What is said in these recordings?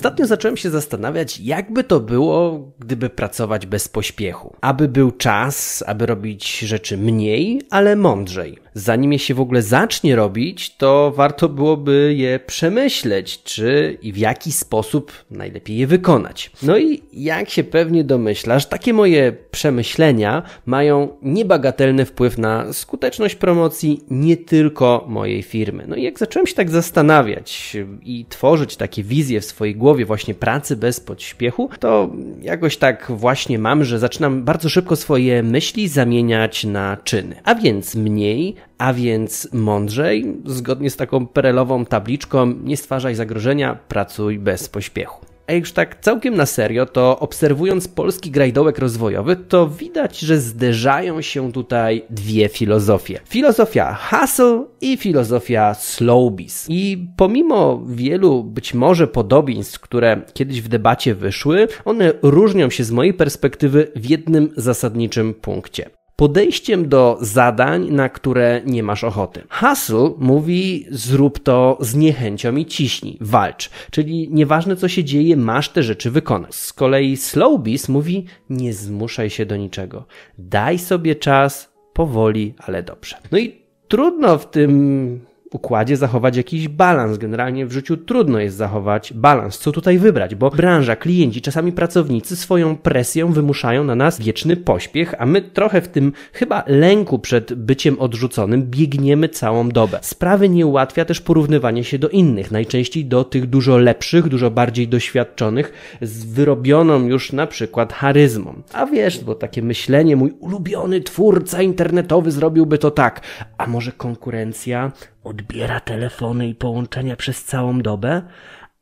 Ostatnio zacząłem się zastanawiać, jakby to było, gdyby pracować bez pośpiechu. Aby był czas, aby robić rzeczy mniej, ale mądrzej. Zanim je się w ogóle zacznie robić, to warto byłoby je przemyśleć, czy i w jaki sposób najlepiej je wykonać. No i jak się pewnie domyślasz, takie moje przemyślenia mają niebagatelny wpływ na skuteczność promocji nie tylko mojej firmy. No i jak zacząłem się tak zastanawiać i tworzyć takie wizje w swojej głowie właśnie pracy bez podśpiechu, to jakoś tak właśnie mam, że zaczynam bardzo szybko swoje myśli zamieniać na czyny. A więc mniej, a więc mądrzej, zgodnie z taką perelową tabliczką, nie stwarzaj zagrożenia, pracuj bez pośpiechu. A już tak całkiem na serio, to obserwując polski grajdołek rozwojowy, to widać, że zderzają się tutaj dwie filozofie. Filozofia hustle i filozofia slowbiz. I pomimo wielu być może podobieństw, które kiedyś w debacie wyszły, one różnią się z mojej perspektywy w jednym zasadniczym punkcie podejściem do zadań, na które nie masz ochoty. Hustle mówi zrób to z niechęcią i ciśnij, walcz, czyli nieważne co się dzieje, masz te rzeczy wykonać. Z kolei Slowbiz mówi nie zmuszaj się do niczego. Daj sobie czas, powoli, ale dobrze. No i trudno w tym układzie zachować jakiś balans. Generalnie w życiu trudno jest zachować balans. Co tutaj wybrać? Bo branża, klienci, czasami pracownicy swoją presją wymuszają na nas wieczny pośpiech, a my trochę w tym chyba lęku przed byciem odrzuconym biegniemy całą dobę. Sprawy nie ułatwia też porównywanie się do innych, najczęściej do tych dużo lepszych, dużo bardziej doświadczonych, z wyrobioną już na przykład charyzmą. A wiesz, bo takie myślenie, mój ulubiony twórca internetowy zrobiłby to tak, a może konkurencja odbiera telefony i połączenia przez całą dobę,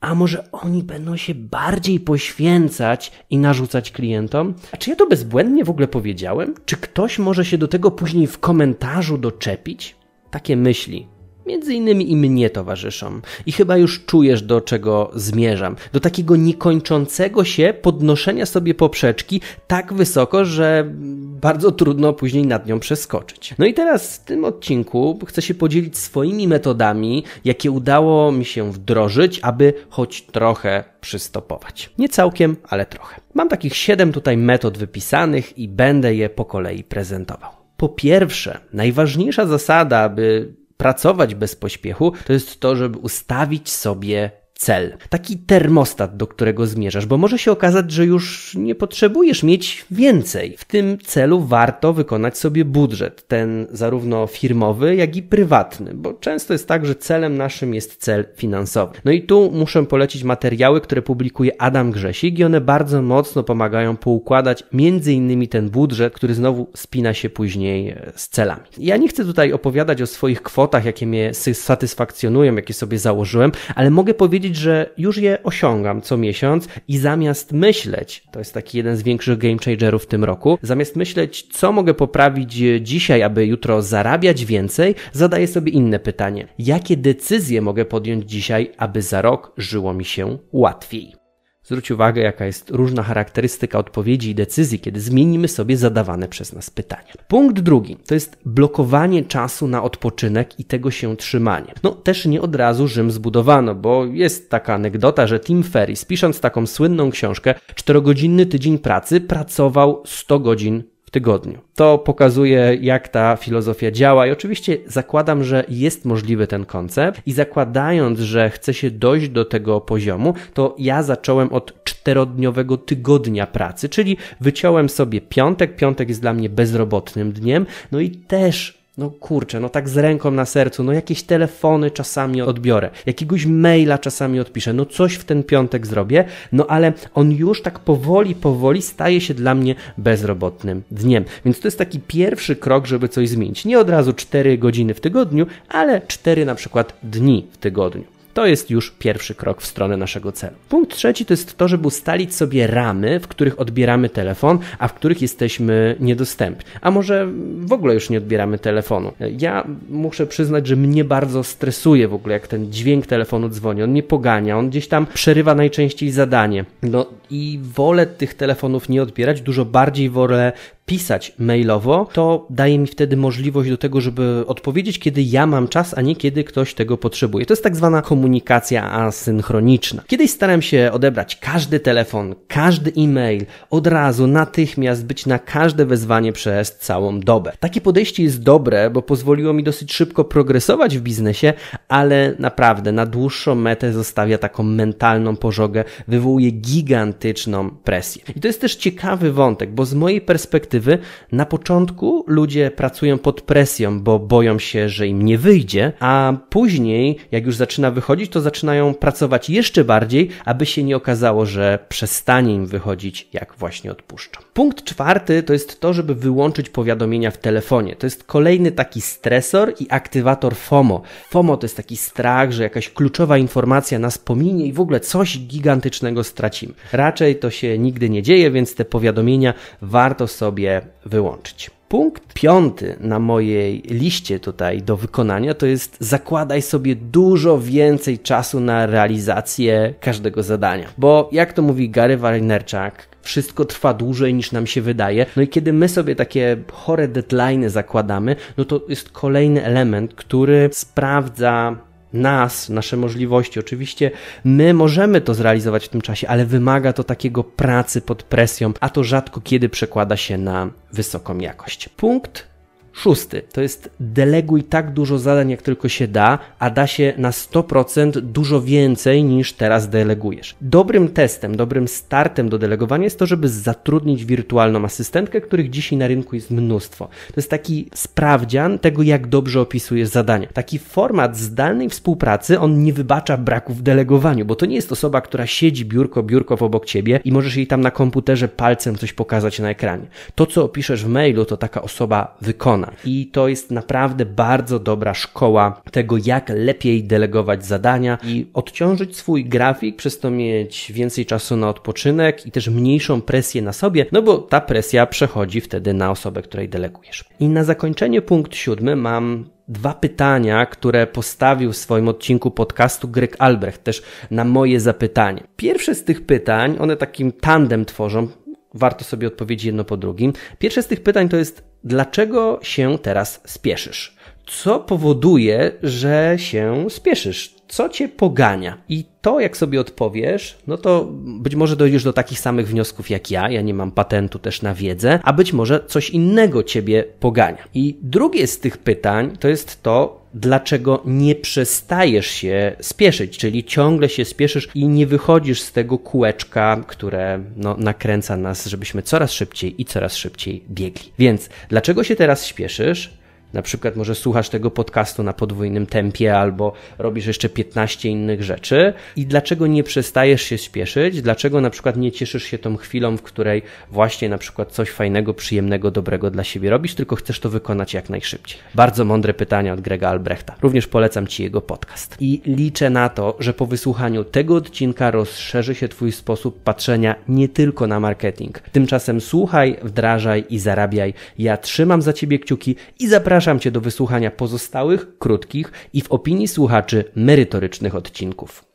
a może oni będą się bardziej poświęcać i narzucać klientom? A czy ja to bezbłędnie w ogóle powiedziałem? Czy ktoś może się do tego później w komentarzu doczepić? Takie myśli między innymi i mnie towarzyszą. I chyba już czujesz, do czego zmierzam. Do takiego niekończącego się podnoszenia sobie poprzeczki tak wysoko, że bardzo trudno później nad nią przeskoczyć. No i teraz w tym odcinku chcę się podzielić swoimi metodami, jakie udało mi się wdrożyć, aby choć trochę przystopować. Nie całkiem, ale trochę. Mam takich siedem tutaj metod wypisanych i będę je po kolei prezentował. Po pierwsze, najważniejsza zasada, aby pracować bez pośpiechu, to jest to, żeby ustawić sobie cel. Taki termostat, do którego zmierzasz, bo może się okazać, że już nie potrzebujesz mieć więcej. W tym celu warto wykonać sobie budżet, ten zarówno firmowy, jak i prywatny, bo często jest tak, że celem naszym jest cel finansowy. No i tu muszę polecić materiały, które publikuje Adam Grzesik i one bardzo mocno pomagają poukładać między innymi ten budżet, który znowu spina się później e, z celami. Ja nie chcę tutaj opowiadać o swoich kwotach, jakie mnie satysfakcjonują, jakie sobie założyłem, ale mogę powiedzieć, że już je osiągam co miesiąc i zamiast myśleć, to jest taki jeden z większych game changerów w tym roku, zamiast myśleć, co mogę poprawić dzisiaj, aby jutro zarabiać więcej, zadaję sobie inne pytanie. Jakie decyzje mogę podjąć dzisiaj, aby za rok żyło mi się łatwiej? Zwróć uwagę, jaka jest różna charakterystyka odpowiedzi i decyzji, kiedy zmienimy sobie zadawane przez nas pytania. Punkt drugi to jest blokowanie czasu na odpoczynek i tego się trzymanie. No też nie od razu Rzym zbudowano, bo jest taka anegdota, że Tim Ferriss, pisząc taką słynną książkę, czterogodzinny tydzień pracy, pracował 100 godzin w tygodniu. To pokazuje, jak ta filozofia działa, i oczywiście zakładam, że jest możliwy ten koncept, i zakładając, że chce się dojść do tego poziomu, to ja zacząłem od czterodniowego tygodnia pracy, czyli wyciąłem sobie piątek. Piątek jest dla mnie bezrobotnym dniem, no i też no kurczę, no tak z ręką na sercu, no jakieś telefony czasami odbiorę, jakiegoś maila czasami odpiszę, no coś w ten piątek zrobię, no ale on już tak powoli, powoli staje się dla mnie bezrobotnym dniem. Więc to jest taki pierwszy krok, żeby coś zmienić. Nie od razu 4 godziny w tygodniu, ale 4 na przykład dni w tygodniu. To jest już pierwszy krok w stronę naszego celu. Punkt trzeci to jest to, żeby ustalić sobie ramy, w których odbieramy telefon, a w których jesteśmy niedostępni. A może w ogóle już nie odbieramy telefonu. Ja muszę przyznać, że mnie bardzo stresuje w ogóle, jak ten dźwięk telefonu dzwoni. On mnie pogania, on gdzieś tam przerywa najczęściej zadanie. No i wolę tych telefonów nie odbierać, dużo bardziej wolę pisać mailowo, to daje mi wtedy możliwość do tego, żeby odpowiedzieć, kiedy ja mam czas, a nie kiedy ktoś tego potrzebuje. To jest tak zwana komunikacja asynchroniczna. Kiedyś starałem się odebrać każdy telefon, każdy e-mail, od razu, natychmiast być na każde wezwanie przez całą dobę. Takie podejście jest dobre, bo pozwoliło mi dosyć szybko progresować w biznesie, ale naprawdę na dłuższą metę zostawia taką mentalną pożogę, wywołuje gigantyczną presję. I to jest też ciekawy wątek, bo z mojej perspektywy perspektywy, na początku ludzie pracują pod presją, bo boją się, że im nie wyjdzie, a później, jak już zaczyna wychodzić, to zaczynają pracować jeszcze bardziej, aby się nie okazało, że przestanie im wychodzić, jak właśnie odpuszczą. Punkt czwarty to jest to, żeby wyłączyć powiadomienia w telefonie. To jest kolejny taki stresor i aktywator FOMO. FOMO to jest taki strach, że jakaś kluczowa informacja nas pominie i w ogóle coś gigantycznego stracimy. Raczej to się nigdy nie dzieje, więc te powiadomienia warto sobie je wyłączyć. Punkt piąty na mojej liście tutaj do wykonania to jest zakładaj sobie dużo więcej czasu na realizację każdego zadania. Bo jak to mówi Gary Vaynerchuk, wszystko trwa dłużej niż nam się wydaje. No i kiedy my sobie takie chore deadlines zakładamy, no to jest kolejny element, który sprawdza nas, nasze możliwości. Oczywiście my możemy to zrealizować w tym czasie, ale wymaga to takiego pracy pod presją, a to rzadko kiedy przekłada się na wysoką jakość. Punkt Szósty to jest deleguj tak dużo zadań, jak tylko się da, a da się na 100% dużo więcej niż teraz delegujesz. Dobrym testem, dobrym startem do delegowania jest to, żeby zatrudnić wirtualną asystentkę, których dzisiaj na rynku jest mnóstwo. To jest taki sprawdzian tego, jak dobrze opisujesz zadania. Taki format zdalnej współpracy, on nie wybacza braków w delegowaniu, bo to nie jest osoba, która siedzi biurko, biurko obok ciebie i możesz jej tam na komputerze palcem coś pokazać na ekranie. To, co opiszesz w mailu, to taka osoba wykona. I to jest naprawdę bardzo dobra szkoła tego, jak lepiej delegować zadania i odciążyć swój grafik, przez to mieć więcej czasu na odpoczynek i też mniejszą presję na sobie, no bo ta presja przechodzi wtedy na osobę, której delegujesz. I na zakończenie punkt siódmy mam dwa pytania, które postawił w swoim odcinku podcastu Greg Albrecht, też na moje zapytanie. Pierwsze z tych pytań, one takim tandem tworzą, warto sobie odpowiedzieć jedno po drugim. Pierwsze z tych pytań to jest, dlaczego się teraz spieszysz? Co powoduje, że się spieszysz? Co cię pogania? I to, jak sobie odpowiesz, no to być może dojdziesz do takich samych wniosków jak ja. Ja nie mam patentu też na wiedzę, a być może coś innego ciebie pogania. I drugie z tych pytań to jest to, dlaczego nie przestajesz się spieszyć, czyli ciągle się spieszysz i nie wychodzisz z tego kółeczka, które no, nakręca nas, żebyśmy coraz szybciej i coraz szybciej biegli. Więc dlaczego się teraz śpieszysz? Na przykład może słuchasz tego podcastu na podwójnym tempie albo robisz jeszcze 15 innych rzeczy i dlaczego nie przestajesz się spieszyć? Dlaczego na przykład nie cieszysz się tą chwilą, w której właśnie na przykład coś fajnego, przyjemnego, dobrego dla siebie robisz, tylko chcesz to wykonać jak najszybciej? Bardzo mądre pytania od Grega Albrechta. Również polecam Ci jego podcast. I liczę na to, że po wysłuchaniu tego odcinka rozszerzy się Twój sposób patrzenia nie tylko na marketing. Tymczasem słuchaj, wdrażaj i zarabiaj. Ja trzymam za Ciebie kciuki i zapraszam Zapraszam Cię do wysłuchania pozostałych, krótkich i w opinii słuchaczy merytorycznych odcinków.